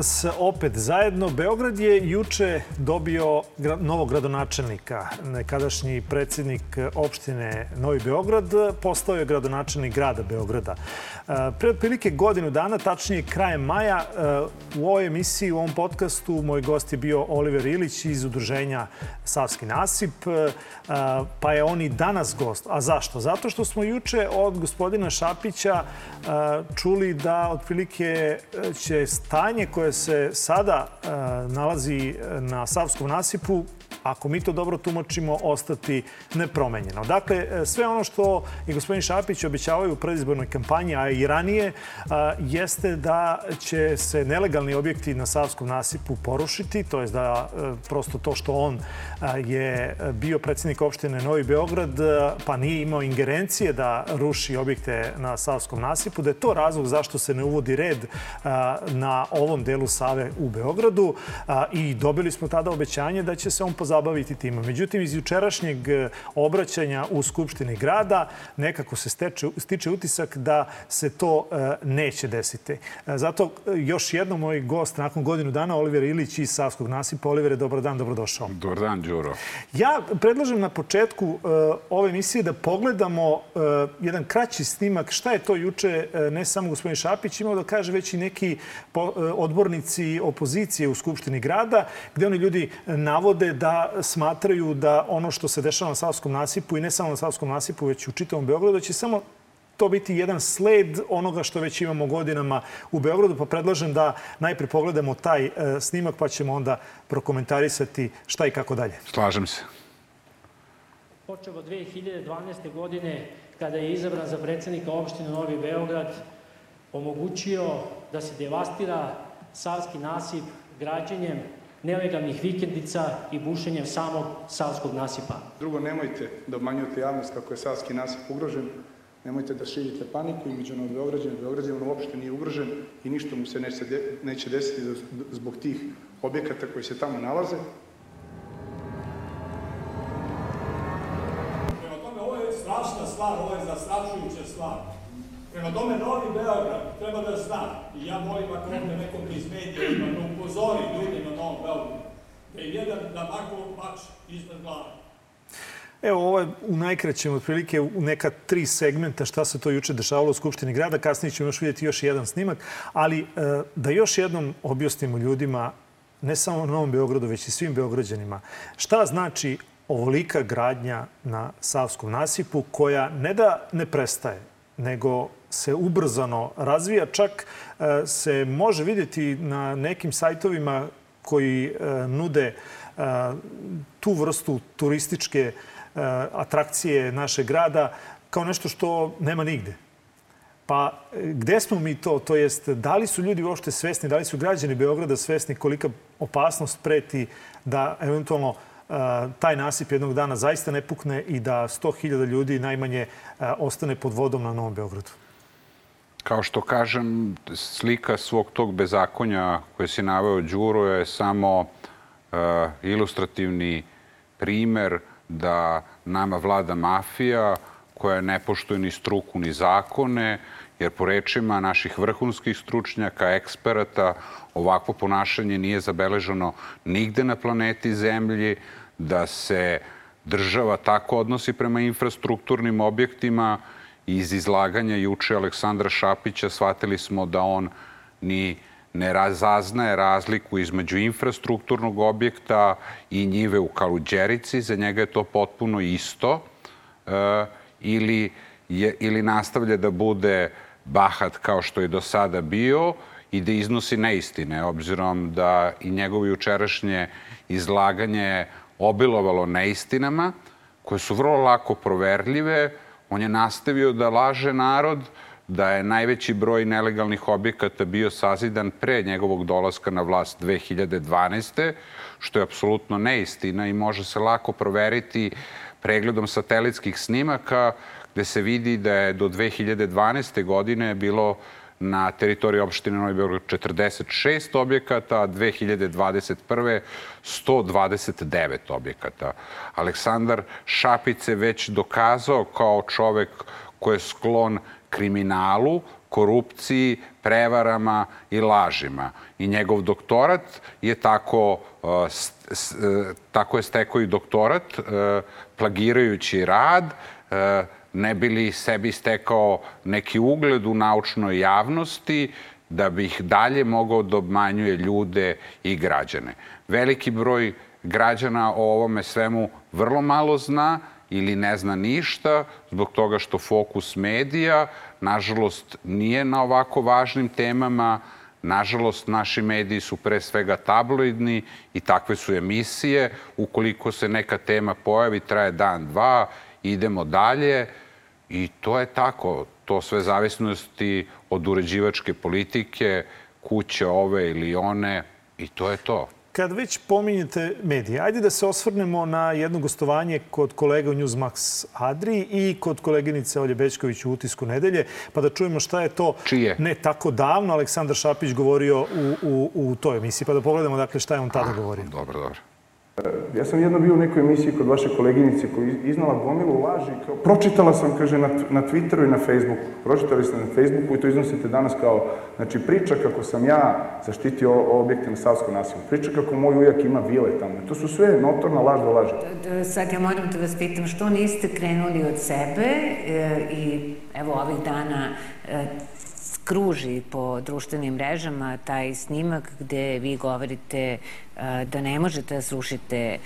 Dobar dan, evo nas opet zajedno. Beograd je juče dobio novog gradonačelnika. Nekadašnji predsjednik opštine Novi Beograd postao je gradonačelnik grada Beograda. E, pre otprilike godinu dana, tačnije krajem maja, e, u ovoj emisiji, u ovom podcastu, moj gost je bio Oliver Ilić iz udruženja Savski nasip, e, pa je on i danas gost. A zašto? Zato što smo juče od gospodina Šapića čuli da otprilike će stanje koje se sada nalazi na Savskom nasipu ako mi to dobro tumačimo, ostati nepromenjeno. Dakle, sve ono što i gospodin Šapić obećavaju u predizbornoj kampanji, a i ranije, jeste da će se nelegalni objekti na Savskom nasipu porušiti, to je da e, prosto to što on je bio predsednik opštine Novi Beograd, pa nije imao ingerencije da ruši objekte na Savskom nasipu, da je to razlog zašto se ne uvodi red na ovom delu Save u Beogradu i dobili smo tada obećanje da će se on pozabaviti tim. Međutim, iz jučerašnjeg e, obraćanja u Skupštini grada nekako se steče, stiče utisak da se to e, neće desiti. E, zato još jednom moj gost nakon godinu dana, Oliver Ilić iz Savskog nasipa. Olivere, dobar dan, dobrodošao. Dobar dan, Đuro. Ja predlažem na početku ove emisije da pogledamo jedan kraći snimak šta je to juče ne samo gospodin Šapić imao da kaže već i neki odbornici opozicije u Skupštini grada, gde oni ljudi navode da smatraju da ono što se dešava na Savskom nasipu i ne samo na Savskom nasipu, već u čitavom Beogradu, da će samo to biti jedan sled onoga što već imamo godinama u Beogradu, pa predlažem da najpre pogledamo taj e, snimak, pa ćemo onda prokomentarisati šta i kako dalje. Slažem se. Počeo od 2012. godine, kada je izabran za predsednika opštine Novi Beograd, omogućio da se devastira Savski nasip građenjem nelegalnih vikendica i bušenjem samog Savskog nasipa. Drugo, nemojte da obmanjujete javnost kako je Savski nasip ugrožen, nemojte da širite paniku i među Beograđana. Beograđan uopšte nije ugrožen i ništa mu se neće, neće desiti zbog tih objekata koji se tamo nalaze. Prema tome, ovo je strašna stvar, ovo je zastrašujuća stvar. Prema tome, Novi Beograd treba da zna, i ja molim ako ovde nekom iz medija ima, da upozori ljudi na Novom Beogradu, da je jedan da mako mač iznad glave. Evo, ovo je u najkraćem otprilike u neka tri segmenta šta se to juče dešavalo u Skupštini grada. Kasnije ćemo još vidjeti još jedan snimak. Ali e, da još jednom objasnimo ljudima, ne samo na Novom Beogradu, već i svim Beograđanima, šta znači ovolika gradnja na Savskom nasipu koja ne da ne prestaje, nego se ubrzano razvija. Čak e, se može vidjeti na nekim sajtovima koji e, nude e, tu vrstu turističke atrakcije našeg grada kao nešto što nema nigde. Pa gde smo mi to? To jest, da li su ljudi uopšte svesni, da li su građani Beograda svesni kolika opasnost preti da eventualno taj nasip jednog dana zaista ne pukne i da 100.000 ljudi najmanje ostane pod vodom na Novom Beogradu? Kao što kažem, slika svog tog bezakonja koje si naveo Đuro je samo uh, ilustrativni primer da nama vlada mafija koja ne poštuje ni struku ni zakone, jer po rečima naših vrhunskih stručnjaka, eksperata, ovakvo ponašanje nije zabeleženo nigde na planeti Zemlji, da se država tako odnosi prema infrastrukturnim objektima iz izlaganja juče Aleksandra Šapića shvatili smo da on ni ne razaznaje razliku između infrastrukturnog objekta i njive u Kaluđerici. Za njega je to potpuno isto. E, ili, je, ili nastavlja da bude bahat kao što je do sada bio i da iznosi neistine, obzirom da i njegovo jučerašnje izlaganje obilovalo neistinama, koje su vrlo lako proverljive, On je nastavio da laže narod da je najveći broj nelegalnih objekata bio sazidan pre njegovog dolaska na vlast 2012. što je apsolutno neistina i može se lako proveriti pregledom satelitskih snimaka gde se vidi da je do 2012. godine bilo na teritoriji opštine Novi Beograd 46 objekata, a 2021. 129 objekata. Aleksandar Šapić se već dokazao kao čovek ko je sklon kriminalu, korupciji, prevarama i lažima. I njegov doktorat je tako, s, uh, tako je stekao i doktorat, uh, plagirajući rad, ne bi li sebi stekao neki ugled u naučnoj javnosti, da bi ih dalje mogao da obmanjuje ljude i građane. Veliki broj građana o ovome svemu vrlo malo zna ili ne zna ništa zbog toga što fokus medija, nažalost, nije na ovako važnim temama. Nažalost, naši mediji su pre svega tabloidni i takve su emisije. Ukoliko se neka tema pojavi, traje dan, dva, idemo dalje i to je tako. To sve zavisnosti od uređivačke politike, kuće ove ili one i to je to. Kad već pominjete medije, ajde da se osvrnemo na jedno gostovanje kod kolega u Newsmax Adri i kod koleginice Olje Bećković u Utisku nedelje, pa da čujemo šta je to Čije? ne tako davno Aleksandar Šapić govorio u, u, u toj emisiji, pa da pogledamo dakle šta je on tada govorio. Dobro, dobro. Ja sam jedno bio u nekoj emisiji kod vaše koleginice koji je iznala gomilu laži. Kao, pročitala sam, kaže, na, na Twitteru i na Facebooku. Pročitali ste na Facebooku i to iznosite danas kao, znači, priča kako sam ja zaštitio objekte na Savskom nasilju. Priča kako moj ujak ima vile tamo. To su sve notorna laž do laži. Sad ja moram da vas pitam, što niste krenuli od sebe e, i evo ovih dana e, kruži po društvenim mrežama taj snimak gde vi govorite e, da ne možete da srušite e,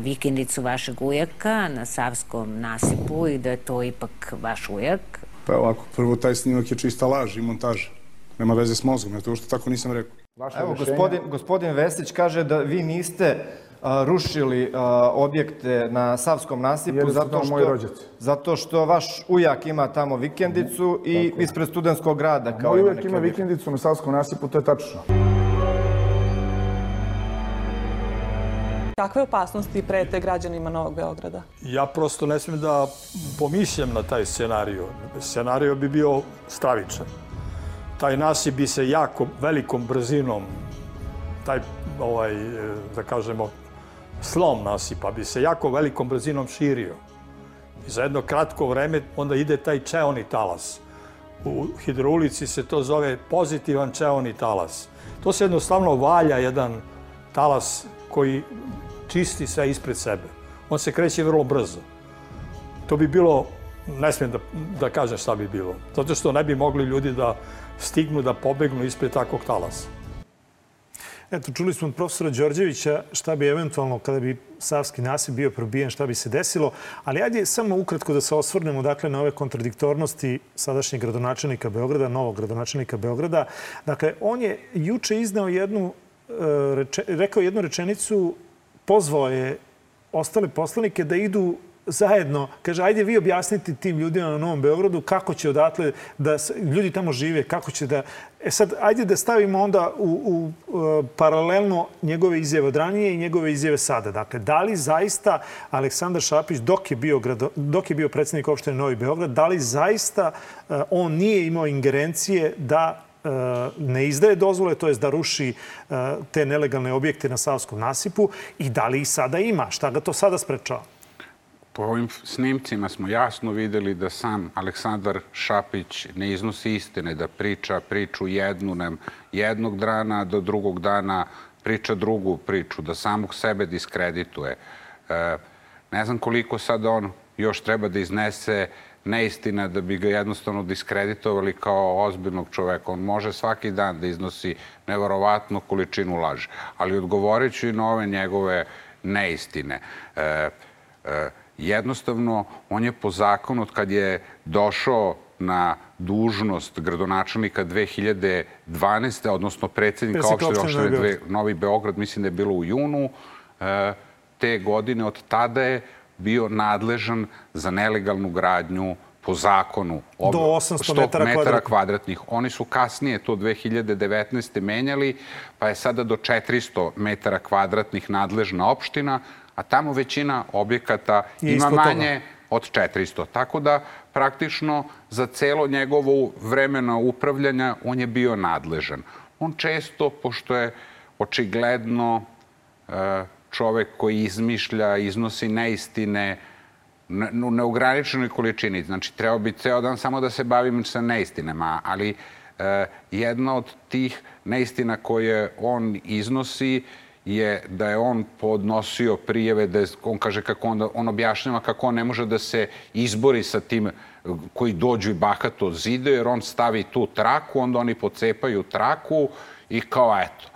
vikendicu vašeg ujaka na Savskom nasipu i da je to ipak vaš ujak. Pa ovako, prvo taj snimak je čista laž i montaža. Nema veze s mozgom, ja to ušte tako nisam rekao. Vaše Evo, gospodin, gospodin Vesić kaže da vi niste rušili objekte na Savskom nasipu zato što, moj zato što vaš ujak ima tamo vikendicu i Tako. ispred studentskog grada. Kao moj ujak ima vikendicu na Savskom nasipu, to je tačno. Kakve opasnosti prete građanima Novog Beograda? Ja prosto ne smijem da pomišljam na taj scenariju. Scenario bi bio stravičan. Taj nasip bi se jako velikom brzinom, taj, ovaj, da kažemo, slom nasipa bi se jako velikom brzinom širio. I za jedno kratko vreme onda ide taj čeoni talas. U hidroulici se to zove pozitivan čeoni talas. To se jednostavno valja jedan talas koji čisti sve ispred sebe. On se kreće vrlo brzo. To bi bilo, ne smijem da, da kažem šta bi bilo, zato što ne bi mogli ljudi da stignu da pobegnu ispred takvog talasa. Eto, čuli smo od profesora Đorđevića šta bi eventualno, kada bi Savski nasip bio probijen, šta bi se desilo. Ali ajde samo ukratko da se osvrnemo dakle, na ove kontradiktornosti sadašnjeg gradonačelnika Beograda, novog gradonačelnika Beograda. Dakle, on je juče iznao jednu, e, reče, rekao jednu rečenicu, pozvao je ostale poslanike da idu zajedno, kaže, ajde vi objasniti tim ljudima na Novom Beogradu kako će odatle da ljudi tamo žive, kako će da... E sad, ajde da stavimo onda u, u, e, paralelno njegove izjave od ranije i njegove izjave sada. Dakle, da li zaista Aleksandar Šapić, dok je bio, grado, dok je bio predsednik opštine Novi Beograd, da li zaista uh, on nije imao ingerencije da uh, ne izdaje dozvole, to je da ruši te nelegalne objekte na Savskom nasipu i da li ih sada ima? Šta ga to sada sprečava? Po ovim snimcima smo jasno videli da sam Aleksandar Šapić ne iznosi istine, da priča priču jednu, nem, jednog dana do drugog dana priča drugu priču, da samog sebe diskredituje. E, ne znam koliko sad on još treba da iznese neistina da bi ga jednostavno diskreditovali kao ozbiljnog čoveka. On može svaki dan da iznosi nevarovatnu količinu laži. Ali odgovorit ću i na ove njegove neistine. E, e, jednostavno on je po zakonu od kad je došao na dužnost gradonačelnika 2012. odnosno predsednika opštine opštine dve, Novi Beograd, mislim da je bilo u junu e, te godine. Od tada je bio nadležan za nelegalnu gradnju po zakonu ob, do 800 metara, metara kvadratnih. Oni su kasnije to 2019. menjali, pa je sada do 400 metara kvadratnih nadležna opština, a tamo većina objekata ima manje od 400. Tako da praktično za celo njegovo vremena upravljanja on je bio nadležan. On često, pošto je očigledno e, čovek koji izmišlja, iznosi neistine, ne, u neograničenoj količini. Znači, treba bi ceo dan samo da se bavim sa neistinama, ali e, jedna od tih neistina koje on iznosi je da je on podnosio prijeve, da je, on kaže kako on, on objašnjava kako on ne može da se izbori sa tim koji dođu i bahato zide, jer on stavi tu traku, onda oni pocepaju traku i kao eto.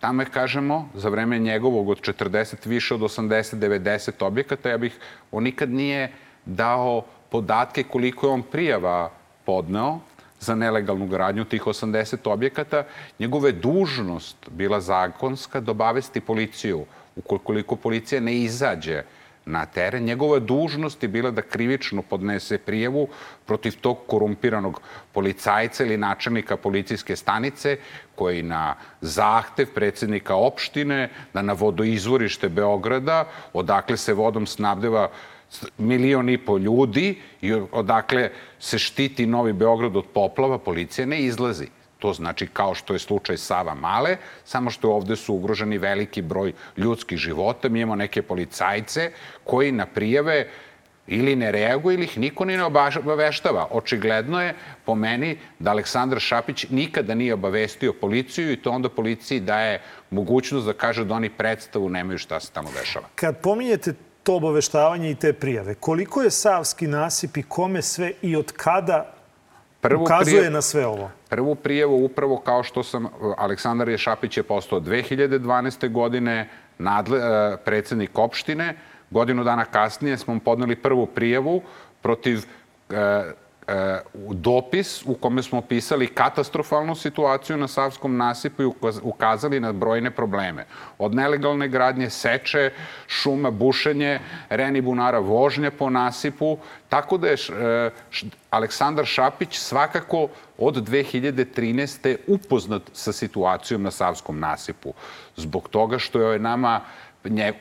Tamo je, kažemo, za vreme njegovog od 40, više od 80, 90 objekata, ja bih, on nikad nije dao podatke koliko je on prijava podneo za nelegalnu gradnju tih 80 objekata. Njegove dužnost bila zakonska da obavesti policiju. Ukoliko policija ne izađe na teren. Njegova dužnost je bila da krivično podnese prijevu protiv tog korumpiranog policajca ili načelnika policijske stanice koji na zahtev predsednika opštine da na vodoizvorište Beograda, odakle se vodom snabdeva milion i po ljudi i odakle se štiti Novi Beograd od poplava, policija ne izlazi. To znači kao što je slučaj Sava Male, samo što ovde su ugroženi veliki broj ljudskih života. Mi imamo neke policajce koji na prijave ili ne reaguju ili ih niko ni ne obaveštava. Očigledno je po meni da Aleksandar Šapić nikada nije obavestio policiju i to onda policiji daje mogućnost da kaže da oni predstavu nemaju šta se tamo dešava. Kad pominjete to obaveštavanje i te prijave, koliko je Savski nasip i kome sve i od kada prvu ukazuje prijav, na sve ovo? Prvu prijavu upravo kao što sam, Aleksandar Ješapić je postao 2012. godine nadle, e, predsednik opštine. Godinu dana kasnije smo podneli prvu prijavu protiv e, e, dopis u kome smo opisali katastrofalnu situaciju na Savskom nasipu i ukazali na brojne probleme. Od nelegalne gradnje, seče, šuma, bušenje, reni bunara, vožnje po nasipu, tako da je e, Aleksandar Šapić svakako od 2013. upoznat sa situacijom na Savskom nasipu. Zbog toga što je nama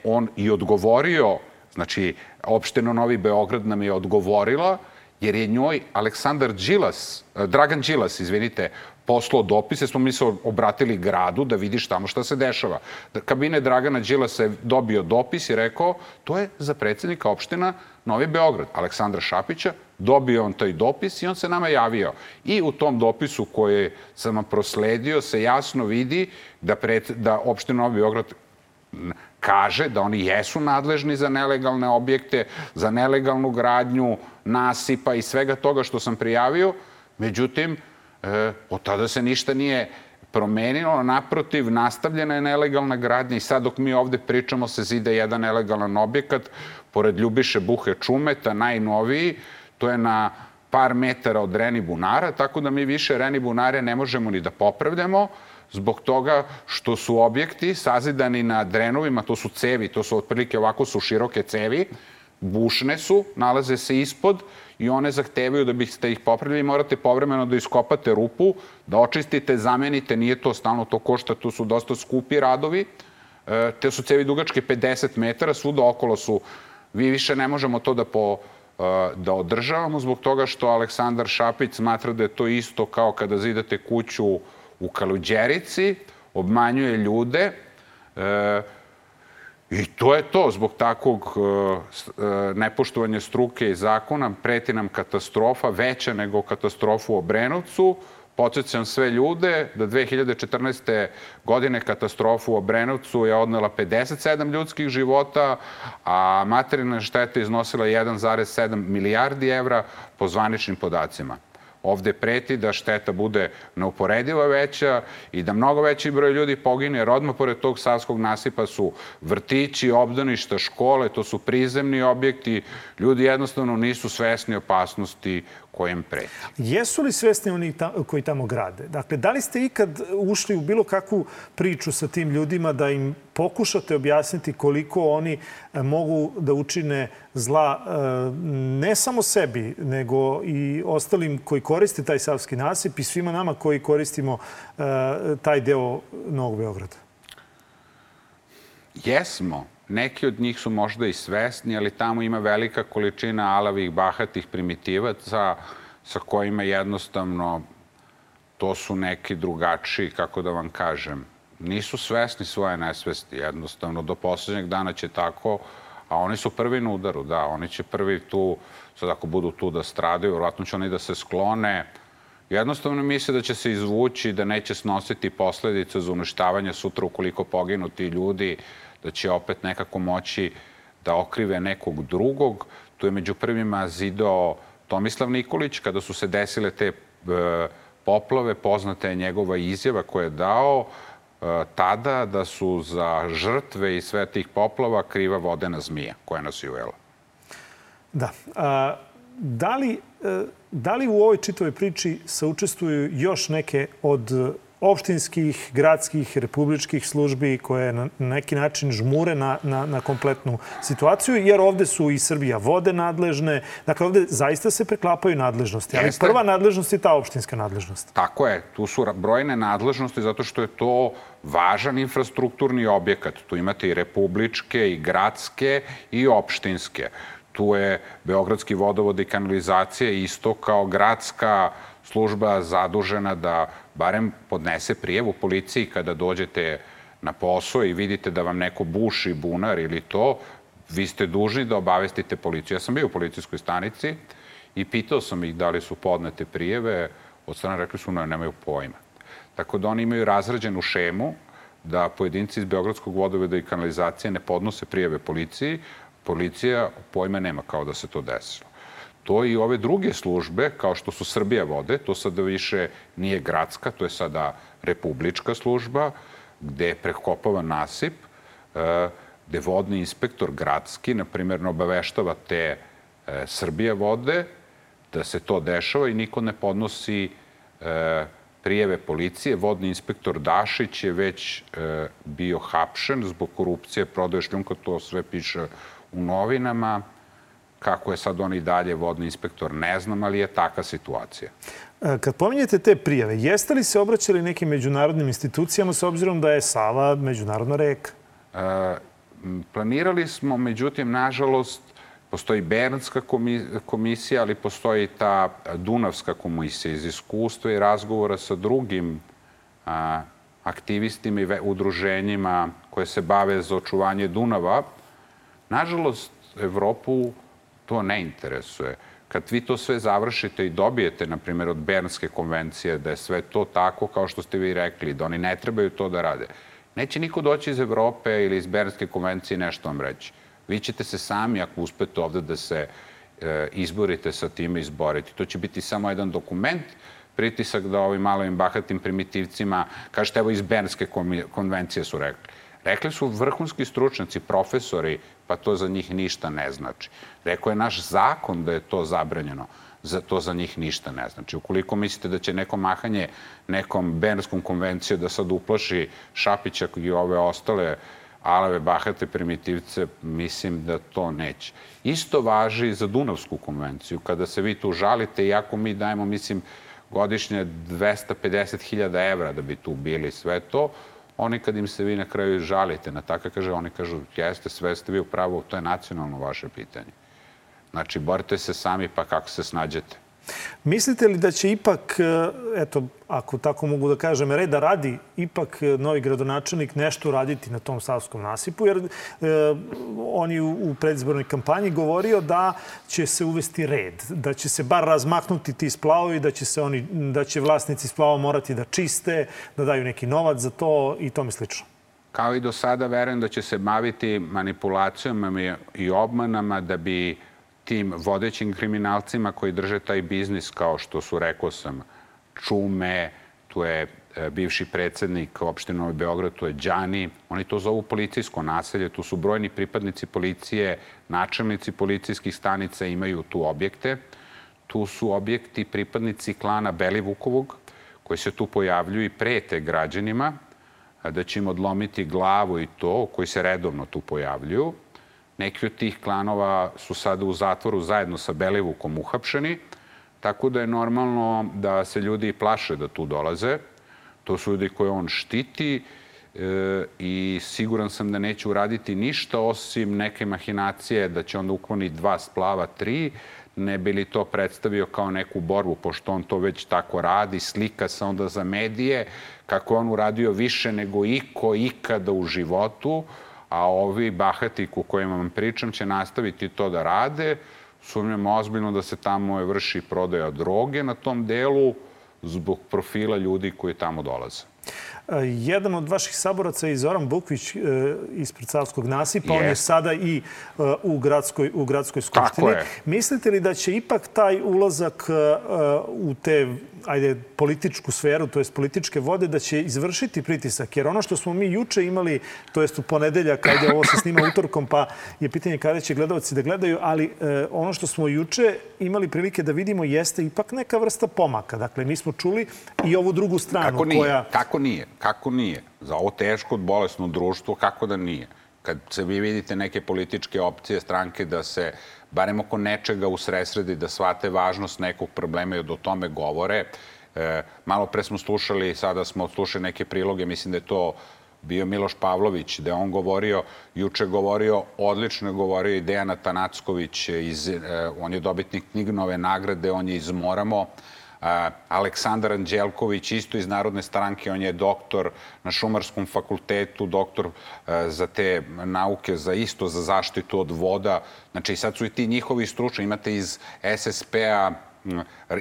on i odgovorio, znači opština Novi Beograd nam je odgovorila jer je njoj Aleksandar Đilas, e, Dragan Đilas, izvinite, poslao dopise, smo mi se obratili gradu da vidiš tamo šta se dešava. Kabine Dragana Đilasa je dobio dopis i rekao, to je za predsednika opština Novi Beograd, Aleksandra Šapića, dobio on taj dopis i on se nama javio. I u tom dopisu koje sam vam prosledio se jasno vidi da, pred, da opština Novi Beograd kaže da oni jesu nadležni za nelegalne objekte, za nelegalnu gradnju, nasipa i svega toga što sam prijavio. Međutim, e, od tada se ništa nije promenilo, naprotiv, nastavljena je nelegalna gradnja i sad dok mi ovde pričamo se zide jedan nelegalan objekat pored Ljubiše Buhe Čumeta, najnoviji, to je na par metara od Reni Bunara, tako da mi više Reni Bunare ne možemo ni da popravljamo, zbog toga što su objekti sazidani na drenovima, to su cevi, to su otprilike ovako su široke cevi, bušne su, nalaze se ispod i one zahtevaju da biste ih popravili, morate povremeno da iskopate rupu, da očistite, zamenite, nije to stalno, to košta, to su dosta skupi radovi, e, te su cevi dugačke 50 metara, svuda okolo su, vi više ne možemo to da po, e, da održavamo zbog toga što Aleksandar Šapić smatra da je to isto kao kada zidate kuću u Kaluđerici, obmanjuje ljude, e, I to je to, zbog takvog e, e, nepoštovanja struke i zakona preti nam katastrofa, veća nego katastrofu u Obrenovcu. Podsjećam sve ljude da 2014. godine katastrofu u Obrenovcu je odnela 57 ljudskih života, a materijalna šteta iznosila 1,7 milijardi evra po zvaničnim podacima. Ovde preti da šteta bude neuporediva veća i da mnogo veći broj ljudi pogine, jer odmah pored tog savskog nasipa su vrtići, obdaništa, škole, to su prizemni objekti. Ljudi jednostavno nisu svesni opasnosti kojem preti. Jesu li svesni oni koji tamo grade? Dakle, da li ste ikad ušli u bilo kakvu priču sa tim ljudima da im pokušate objasniti koliko oni e, mogu da učine zla e, ne samo sebi, nego i ostalim koji koriste taj Savski nasip i svima nama koji koristimo e, taj deo Novog Beograda? Jesmo. Neki od njih su možda i svesni, ali tamo ima velika količina alavih, bahatih primitivaca sa kojima jednostavno to su neki drugačiji, kako da vam kažem, nisu svesni svoje nesvesti, jednostavno do poslednjeg dana će tako, A oni su prvi na udaru, da, oni će prvi tu, sad ako budu tu da stradaju, vjerojatno će oni da se sklone. Jednostavno misle da će se izvući, da neće snositi posledice za uništavanje sutra ukoliko poginu ti ljudi, da će opet nekako moći da okrive nekog drugog. Tu je među prvima zidao Tomislav Nikolić, kada su se desile te e, poplave, poznata je njegova izjava koja je dao e, tada da su za žrtve i sve tih poplava kriva vodena zmija koja nas je ujela. Da. A, da, li, e, da li u ovoj čitavoj priči saučestvuju još neke od opštinskih, gradskih, republičkih službi koje na neki način žmure na, na, na kompletnu situaciju, jer ovde su i Srbija vode nadležne. Dakle, ovde zaista se preklapaju nadležnosti, ali Jeste. prva nadležnost je ta opštinska nadležnost. Tako je. Tu su brojne nadležnosti zato što je to važan infrastrukturni objekat. Tu imate i republičke, i gradske, i opštinske. Tu je Beogradski vodovod i kanalizacija isto kao gradska služba zadužena da barem podnese prijevu policiji kada dođete na posao i vidite da vam neko buši bunar ili to, vi ste dužni da obavestite policiju. Ja sam bio u policijskoj stanici i pitao sam ih da li su podnete prijeve, od strane rekli su ne, nemaju pojma. Tako da oni imaju razrađenu šemu da pojedinci iz Beogradskog vodoveda i kanalizacije ne podnose prijeve policiji, policija pojma nema kao da se to desilo to i ove druge službe, kao što su Srbija vode, to sada više nije gradska, to je sada republička služba, gde je prekopava nasip, e, gde vodni inspektor gradski, na primjer, obaveštava te e, Srbije vode, da se to dešava i niko ne podnosi e, prijeve policije. Vodni inspektor Dašić je već bio hapšen zbog korupcije, prodaje šljunka, to sve piše u novinama Kako je sad on i dalje vodni inspektor, ne znam, ali je taka situacija. E, kad pominjete te prijave, jeste li se obraćali nekim međunarodnim institucijama s obzirom da je Sava međunarodna reka? E, planirali smo, međutim, nažalost, postoji Bernska komisija, ali postoji ta Dunavska komisija iz iskustva i razgovora sa drugim a, aktivistima i udruženjima koje se bave za očuvanje Dunava. Nažalost, Evropu to ne interesuje. Kad vi to sve završite i dobijete, na primjer, od Bernske konvencije, da je sve to tako kao što ste vi rekli, da oni ne trebaju to da rade, neće niko doći iz Evrope ili iz Bernske konvencije nešto vam reći. Vi ćete se sami, ako uspete ovde da se e, izborite sa time izboriti. To će biti samo jedan dokument, pritisak da ovim malovim bahatim primitivcima, kažete, evo iz Bernske konvencije su rekli. Rekli su vrhunski stručnjaci, profesori, pa to za njih ništa ne znači. Rekao je naš zakon da je to zabranjeno, za to za njih ništa ne znači. Ukoliko mislite da će neko mahanje nekom Bernskom konvencijom da sad uplaši Šapića i ove ostale alave, bahate, primitivce, mislim da to neće. Isto važi i za Dunavsku konvenciju. Kada se vi tu žalite, iako mi dajemo, mislim, godišnje 250.000 evra da bi tu bili sve to, Oni kad im se vi na kraju žalite na tako, kaže, oni kažu, jeste, sve ste vi u pravu, to je nacionalno vaše pitanje. Znači, borite se sami, pa kako se snađete. Mislite li da će ipak, e, eto, ako tako mogu da kažem, reda radi, ipak e, novi gradonačelnik nešto raditi na tom savskom nasipu, jer e, on je u predizbornoj kampanji govorio da će se uvesti red, da će se bar razmaknuti ti splavovi, da će, se oni, da će vlasnici splava morati da čiste, da daju neki novac za to i tome slično. Kao i do sada, verujem da će se baviti manipulacijama i obmanama da bi tim vodećim kriminalcima koji drže taj biznis kao što su, rekao sam, Čume, tu je e, bivši predsednik opštine Novi Beograd, tu je Đani. Oni to zovu policijsko naselje. Tu su brojni pripadnici policije, načelnici policijskih stanica imaju tu objekte. Tu su objekti pripadnici klana Belivukovog, koji se tu pojavljuju i prete građanima da će im odlomiti glavu i to, koji se redovno tu pojavljuju. Neki od tih klanova su sada u zatvoru zajedno sa Belivukom uhapšeni, tako da je normalno da se ljudi plaše da tu dolaze. To su ljudi koje on štiti e, i siguran sam da neće uraditi ništa osim neke mahinacije da će onda ukloniti dva splava, tri, ne bi li to predstavio kao neku borbu, pošto on to već tako radi, slika se onda za medije, kako on uradio više nego iko ikada u životu, a ovi bahati u kojima vam pričam će nastaviti to da rade. Sumnjam ozbiljno da se tamo vrši prodaja droge na tom delu zbog profila ljudi koji tamo dolaze. Jedan od vaših saboraca je Zoran Bukvić e, ispred Savskog nasipa. On je sada i e, u gradskoj, u gradskoj skupštini. Mislite li da će ipak taj ulazak e, u te ajde, političku sferu, to jest političke vode, da će izvršiti pritisak. Jer ono što smo mi juče imali, to jest u ponedeljak, ajde, ovo se snima utorkom, pa je pitanje kada će gledalci da gledaju, ali ono što smo juče imali prilike da vidimo jeste ipak neka vrsta pomaka. Dakle, mi smo čuli i ovu drugu stranu kako nije, koja... Kako nije? Kako nije? Za ovo teško, bolesno društvo, kako da nije? Kad se vi vidite neke političke opcije, stranke da se barem oko nečega usresredi, da shvate važnost nekog problema i da o tome govore. E, malo pre smo slušali, sada smo slušali neke priloge, mislim da je to bio Miloš Pavlović, da je on govorio, juče govorio, odlično je govorio i Dejana Tanacković, iz, e, on je dobitnik knjignove nagrade, on je iz Moramo. Aleksandar Anđelković, isto iz Narodne stranke, on je doktor na Šumarskom fakultetu, doktor e, za te nauke, za isto za zaštitu od voda. Znači, sad su i ti njihovi stručni. Imate iz SSP-a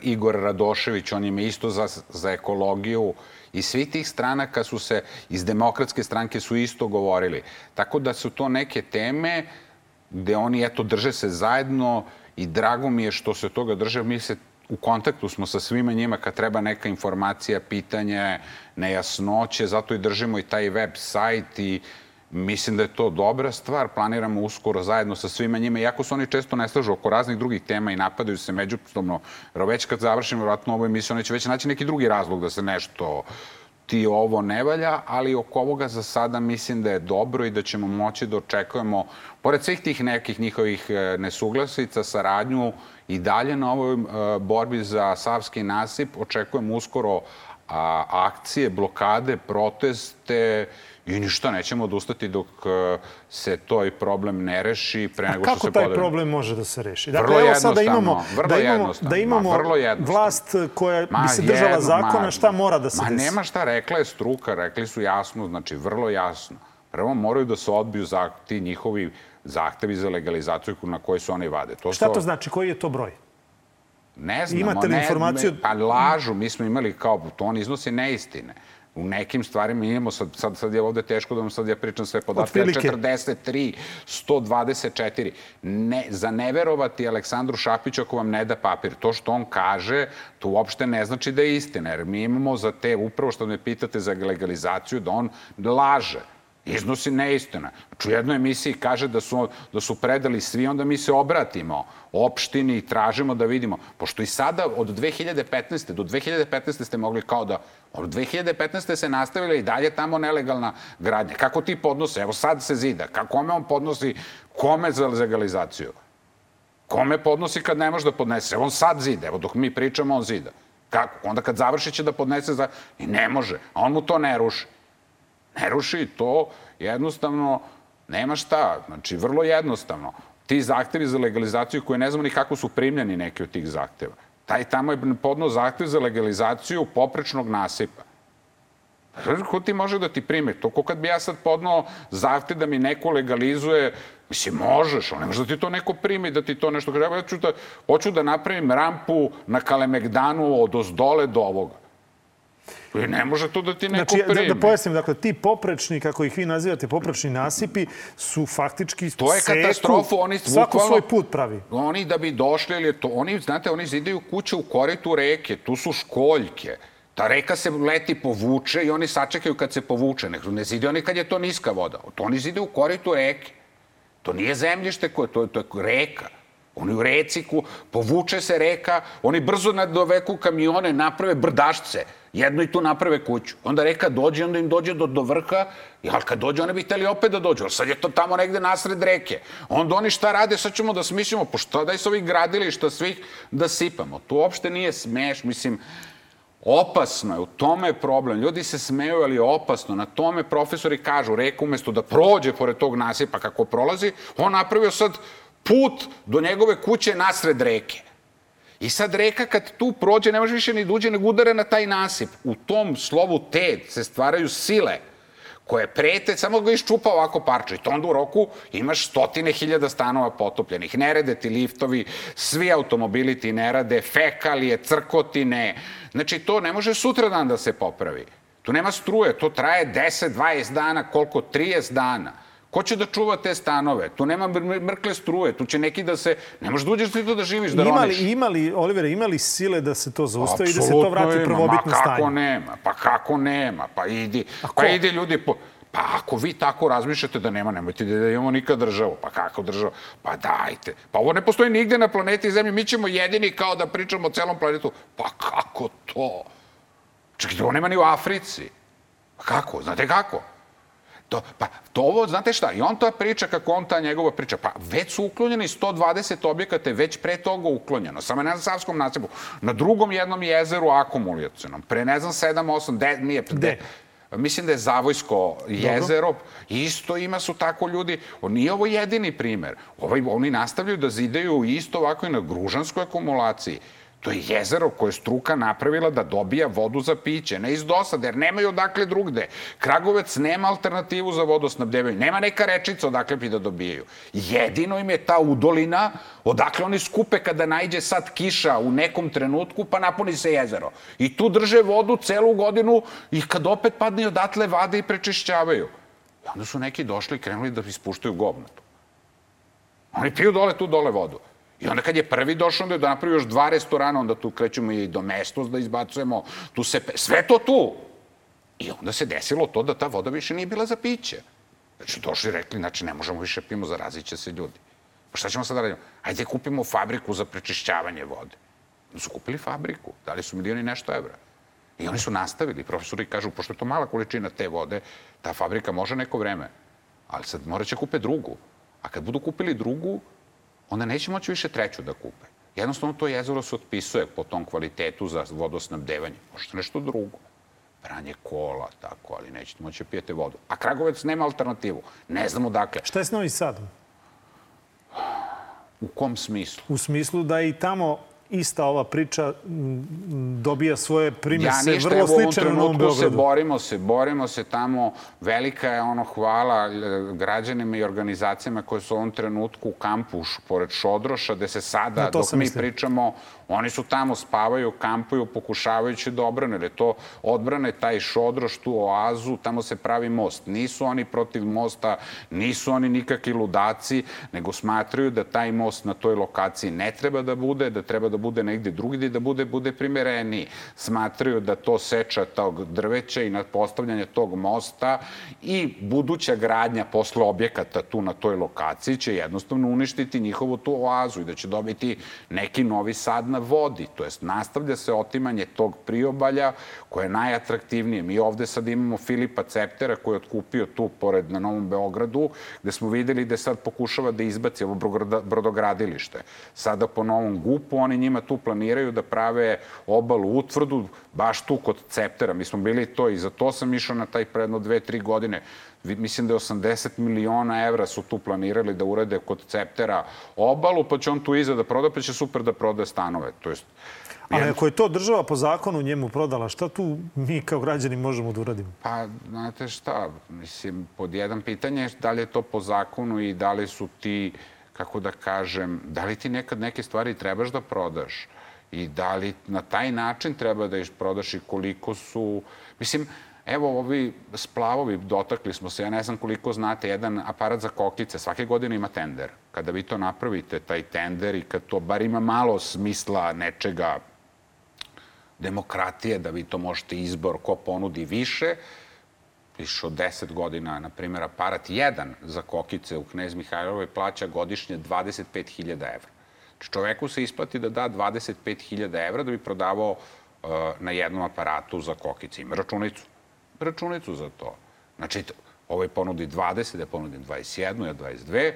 Igor Radošević, on je isto za, za ekologiju. I svi tih stranaka su se, iz demokratske stranke su isto govorili. Tako da su to neke teme gde oni, eto, drže se zajedno i drago mi je što se toga drže. Mi se u kontaktu smo sa svima njima kad treba neka informacija, pitanje, nejasnoće, zato i držimo i taj web sajt i mislim da je to dobra stvar. Planiramo uskoro zajedno sa svima njima, iako se oni često ne slažu oko raznih drugih tema i napadaju se međusobno, već kad završimo vjerojatno ovu emisiju, oni će već naći neki drugi razlog da se nešto ti ovo ne valja, ali oko ovoga za sada mislim da je dobro i da ćemo moći da očekujemo, pored svih tih nekih njihovih e, nesuglasica, saradnju i dalje na ovoj e, borbi za Savski nasip, očekujemo uskoro akcije, blokade, proteste, I ništa, nećemo odustati dok e, se toj problem ne reši pre nego što se podeli. A kako taj problem može da se reši? Dakle, vrlo evo sad da imamo, vrlo da imamo, da imamo ma, vlast koja ma, bi se držala jedno, zakona, ma, šta mora da se ma, desi? Ma nema šta, rekla je struka, rekli su jasno, znači vrlo jasno. Prvo moraju da se odbiju za ti njihovi zahtevi za legalizaciju na koje su oni vade. To šta to znači? Koji je to broj? Ne znamo. Imate li ne, informaciju? Pa lažu, mi smo imali kao, to on iznosi neistine u nekim stvarima imamo, sad, sad, sad je ovde teško da vam sad ja pričam sve podatke, 43, 124. Ne, za neverovati Aleksandru Šapiću ako vam ne da papir. To što on kaže, to uopšte ne znači da je istina, jer mi imamo za te, upravo što me pitate za legalizaciju, da on laže iznosi neistina. Znači u jednoj emisiji kaže da su, da su predali svi, onda mi se obratimo opštini i tražimo da vidimo. Pošto i sada od 2015. do 2015. ste mogli kao da od 2015. se nastavila i dalje tamo nelegalna gradnja. Kako ti podnose? Evo sad se zida. Kome on podnosi? Kome za legalizaciju? Kome podnosi kad ne može da podnese? On sad zida. Evo dok mi pričamo, on zida. Kako? Onda kad završi će da podnese za... I ne može. A on mu to ne ruši ne ruši to, jednostavno nema šta. Znači, vrlo jednostavno. Ti zahtevi za legalizaciju koje ne znamo ni kako su primljeni neki od tih zahteva. Taj tamo je podno zahtev za legalizaciju poprečnog nasipa. Ko ti može da ti prime? To ko kad bi ja sad podnao zahtev da mi neko legalizuje, mislim, možeš, ali ne može da ti to neko primi, da ti to nešto kaže. Ja ću da, hoću da napravim rampu na Kalemegdanu od ozdole do ovoga. I ne može to da ti neko znači, primi. Da, da pojasnim, dakle, ti poprečni, kako ih vi nazivate, poprečni nasipi, su faktički To je seku, katastrofa, oni svako svoj put pravi. Oni da bi došli, ili to, oni, znate, oni zidaju kuće u koritu reke, tu su školjke. Ta reka se leti povuče i oni sačekaju kad se povuče. Ne, ne zide oni kad je to niska voda. To oni zide u koritu reke. To nije zemljište koje, to, to je reka. Oni u reci, povuče se reka, oni brzo doveku kamione, naprave brdašce jedno i tu naprave kuću. Onda reka dođe, onda im dođe do, do vrha, ali kad dođe, oni bi hteli opet da dođu. Sad je to tamo negde nasred reke. Onda oni šta rade, sad ćemo da smislimo, po šta daj se ovih gradilišta svih da sipamo. To uopšte nije smeš, mislim, Opasno je, u tome je problem. Ljudi se smeju, ali je opasno. Na tome profesori kažu, reka umesto da prođe pored tog nasipa kako prolazi, on napravio sad put do njegove kuće nasred reke. I sad reka kad tu prođe, ne može više ni duđe, da nego udare na taj nasip. U tom slovu T se stvaraju sile koje prete, samo ga iščupa ovako parče. I to onda u roku imaš stotine hiljada stanova potopljenih. Ne rade ti liftovi, svi automobili ti ne rade, fekalije, crkotine. Znači, to ne može sutra dan da se popravi. Tu nema struje, to traje 10, 20 dana, koliko? 30 dana. Ko će da čuva te stanove? Tu nema mrkle struje, tu će neki da se... Ne možeš da uđeš ti to da živiš, da imali, roniš. Imali, Olivera, imali sile da se to zaustavi i da se to vrati u prvobitno Ma kako stanje? nema? Pa kako nema? Pa idi, pa idi ljudi po... Pa ako vi tako razmišljate da nema, nemojte da imamo nikad državu. Pa kako državu? Pa dajte. Pa ovo ne postoji nigde na planeti Zemlji. Mi ćemo jedini kao da pričamo o celom planetu. Pa kako to? Čekaj, ovo nema ni u Africi. Pa kako? Znate kako? To, pa to ovo, znate šta, i on to priča kako on ta njegova priča. Pa već su uklonjeni 120 objekata, je već pre toga uklonjeno. Samo ne na Savskom nasipu. Na drugom jednom jezeru akumulacionom. Pre ne znam 7, 8, de, nije, de, Mislim da je Zavojsko jezero, isto ima su tako ljudi. Nije ovo jedini primer. Ovaj, oni nastavljaju da zidaju isto ovako i na gružanskoj akumulaciji. To je jezero koje je struka napravila da dobija vodu za piće, ne iz dosade, jer nemaju odakle drugde. Kragovec nema alternativu za vodosnabdevanje, nema neka rečica odakle bi da dobijaju. Jedino im je ta udolina, odakle oni skupe kada najde sad kiša u nekom trenutku, pa napuni se jezero. I tu drže vodu celu godinu i kad opet padne odatle vade i prečišćavaju. I onda su neki došli i krenuli da ispuštaju govno tu. Oni piju dole tu dole vodu. I onda kad je prvi došao, onda je da napravi još dva restorana, onda tu krećemo i do mestos da izbacujemo, tu se, sve to tu. I onda se desilo to da ta voda više nije bila za piće. Znači, došli i rekli, znači, ne možemo više pimo, zarazit će se ljudi. Pa šta ćemo sad da radimo? Ajde kupimo fabriku za prečišćavanje vode. Onda su kupili fabriku, dali su milioni nešto evra. I oni su nastavili. Profesori kažu, pošto je to mala količina te vode, ta fabrika može neko vreme. Ali sad morat će kupe drugu. A kad budu kupili drugu, onda neće moći više treću da kupe. Jednostavno to jezero se otpisuje po tom kvalitetu za vodosnabdevanje. Možete nešto drugo. Pranje kola, tako, ali nećete moći da pijete vodu. A Kragovec nema alternativu. Ne znamo dakle. Šta je s Novi Sadom? U kom smislu? U smislu da i tamo ista ova priča dobija svoje primese ja ništa, vrlo ovom slične na Novom trenutku se Beogradu. borimo se, borimo se tamo. Velika je ono hvala e, građanima i organizacijama koje su u ovom trenutku u kampu pored Šodroša, gde se sada, dok mi mislio. pričamo, oni su tamo, spavaju, kampuju, pokušavajući da odbrane, jer je to odbrane taj Šodroš, tu oazu, tamo se pravi most. Nisu oni protiv mosta, nisu oni nikakvi ludaci, nego smatraju da taj most na toj lokaciji ne treba da bude, da treba da bude negde drugdje, da bude, bude primereniji. Smatraju da to seča tog drveća i postavljanje tog mosta i buduća gradnja posle objekata tu na toj lokaciji će jednostavno uništiti njihovu tu oazu i da će dobiti neki novi sad na vodi. To jest, nastavlja se otimanje tog priobalja koje je najatraktivnije. Mi ovde sad imamo Filipa Ceptera koji je otkupio tu pored na Novom Beogradu, gde smo videli da sad pokušava da izbaci ovo brodogra- brodogradilište. Sada po Novom Gupu oni njima tu planiraju da prave obalu utvrdu, baš tu kod Ceptera. Mi smo bili to i za to sam išao na taj predno dve, tri godine. Mislim da je 80 miliona evra su tu planirali da urade kod Ceptera obalu, pa će on tu iza da proda, pa će super da proda stanove. To jest, Ali ako je to država po zakonu njemu prodala, šta tu mi kao građani možemo da uradimo? Pa, znate šta, mislim, pod jedan pitanje je da li je to po zakonu i da li su ti, kako da kažem, da li ti nekad neke stvari trebaš da prodaš i da li na taj način treba da ih prodaš i koliko su... Mislim, evo ovi splavovi, dotakli smo se, ja ne znam koliko znate, jedan aparat za kokice, svake godine ima tender. Kada vi to napravite, taj tender i kad to bar ima malo smisla nečega, demokratije, da vi to možete izbor ko ponudi više, više od 10 godina, na primjer, aparat jedan za kokice u Knez Mihajlovoj plaća godišnje 25.000 evra. Znači, čoveku se isplati da da 25.000 evra da bi prodavao uh, na jednom aparatu za kokice. Ima računicu. Računicu za to. Znači, ovaj ponudi 20, ja ponudim 21, ja 22,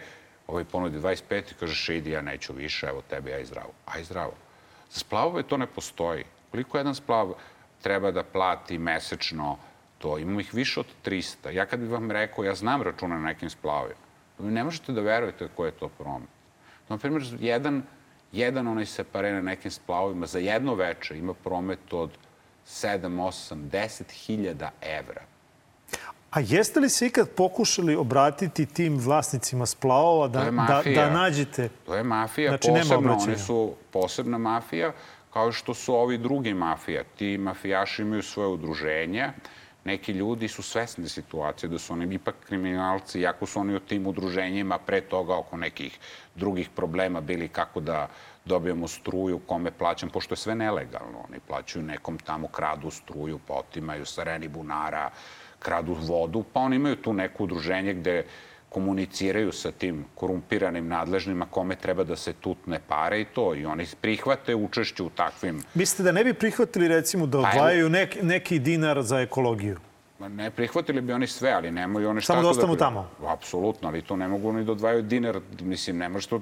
ovaj ponudi 25 i kažeš idi, ja neću više, evo tebe, aj zdravo. Aj zdravo. Za splavove to ne postoji. Koliko jedan splav treba da plati mesečno to? Imamo ih više od 300. Ja kad bih vam rekao, ja znam računa na nekim splavovima, vi ne možete da verujete koji je to promet. Na primjer, jedan, jedan onaj separe na nekim splavovima za jedno veče ima promet od 7, 8, 10 hiljada evra. A jeste li se ikad pokušali obratiti tim vlasnicima splavova da, da, da nađete? To je mafija Znači, obraćanja. oni su posebna mafija, kao što su ovi drugi mafija. Ti mafijaši imaju svoje udruženja, neki ljudi su svesni situacije da su oni ipak kriminalci, iako su oni u tim udruženjima pre toga oko nekih drugih problema bili kako da dobijemo struju, kome plaćam, pošto je sve nelegalno. Oni plaćaju nekom tamo, kradu struju, pa otimaju sareni bunara, kradu vodu, pa oni imaju tu neko udruženje gde komuniciraju sa tim korumpiranim nadležnima kome treba da se tutne pare i to. I oni prihvate učešće u takvim Mislite da ne bi prihvatili recimo da Pa, odvajaju neki, neki dinar za ekologiju? Ma Ne prihvatili bi oni sve, ali nemaju oni šta Samo da to ostanu pri- tamo. Apsolutno, ali to ne mogu ni da odvajaju dinar. Mislim, ne može, to,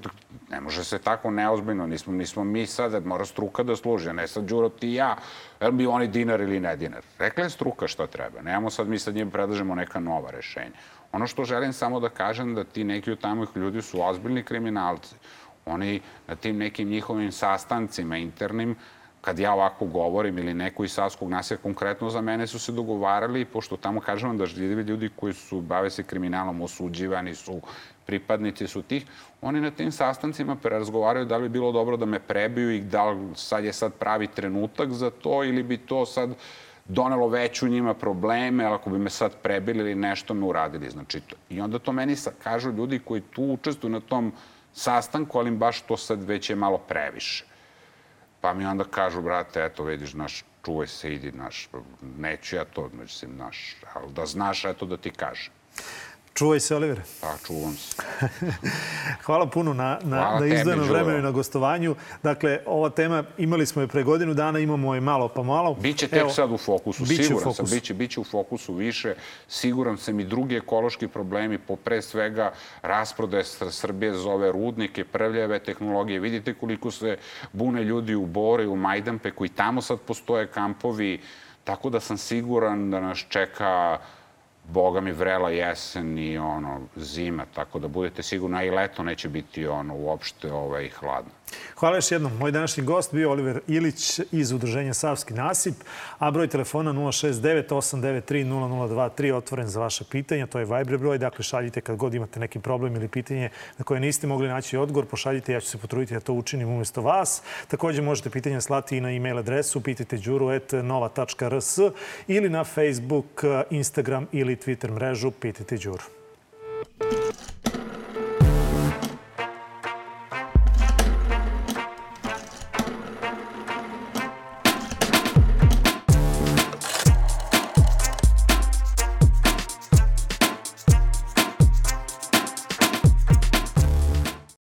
ne može se tako neozbiljno. Nismo, nismo mi sad, mora struka da služi, a ne sad Đuro ti i ja. Jel bi oni dinar ili ne dinar? Rekla je struka šta treba. Nemamo sad, mi sad njim predlažemo neka nova rešenja. Ono što želim samo da kažem da ti neki od tamih ljudi su ozbiljni kriminalci. Oni na tim nekim njihovim sastancima internim kad ja ovako govorim ili neko iz Savskog naselja, konkretno za mene su se dogovarali, pošto tamo kažem vam da živi ljudi koji su, bave se kriminalom, osuđivani su, pripadnici su tih, oni na tim sastancima prerazgovaraju da li bi bilo dobro da me prebiju i da li sad je sad pravi trenutak za to ili bi to sad donelo veću njima probleme, ali ako bi me sad prebili ili nešto me uradili. Znači, to. I onda to meni kažu ljudi koji tu učestvuju na tom sastanku, ali baš to sad već je malo previše. Pa mi onda kažu, brate, eto, vidiš, naš, čuvaj se, idi, naš, neću ja to, mislim, naš, ali da znaš, eto, da ti kažem. Čuvaj se, Olivere. Pa, čuvam se. Hvala puno na, na, Hvala na izdvojenom Đuro. vremenu i na gostovanju. Dakle, ova tema imali smo je pre godinu dana, imamo je malo pa malo. Biće tek Evo, sad u fokusu, biće u siguran fokusu. sam, biće, biće u fokusu više. Siguran sam i drugi ekološki problemi, po pre svega rasprodaje Sr- Srbije za ove rudnike, prljave tehnologije. Vidite koliko se bune ljudi u Bore, u Majdanpeku i tamo sad postoje kampovi. Tako da sam siguran da nas čeka Boga mi vrela jesen i ono, zima, tako da budete sigurni, a i leto neće biti ono uopšte ovaj, hladno. Hvala još jednom. Moj današnji gost bio Oliver Ilić iz Udruženja Savski nasip, a broj telefona 069 893 0023 otvoren za vaše pitanja. To je Viber broj, dakle šaljite kad god imate neki problem ili pitanje na koje niste mogli naći odgovor, pošaljite, ja ću se potruditi da to učinim umjesto vas. Takođe možete pitanja slati i na e-mail adresu pitajte.đuru.nova.rs ili na Facebook, Instagram ili Twitter mrežu Pitajte.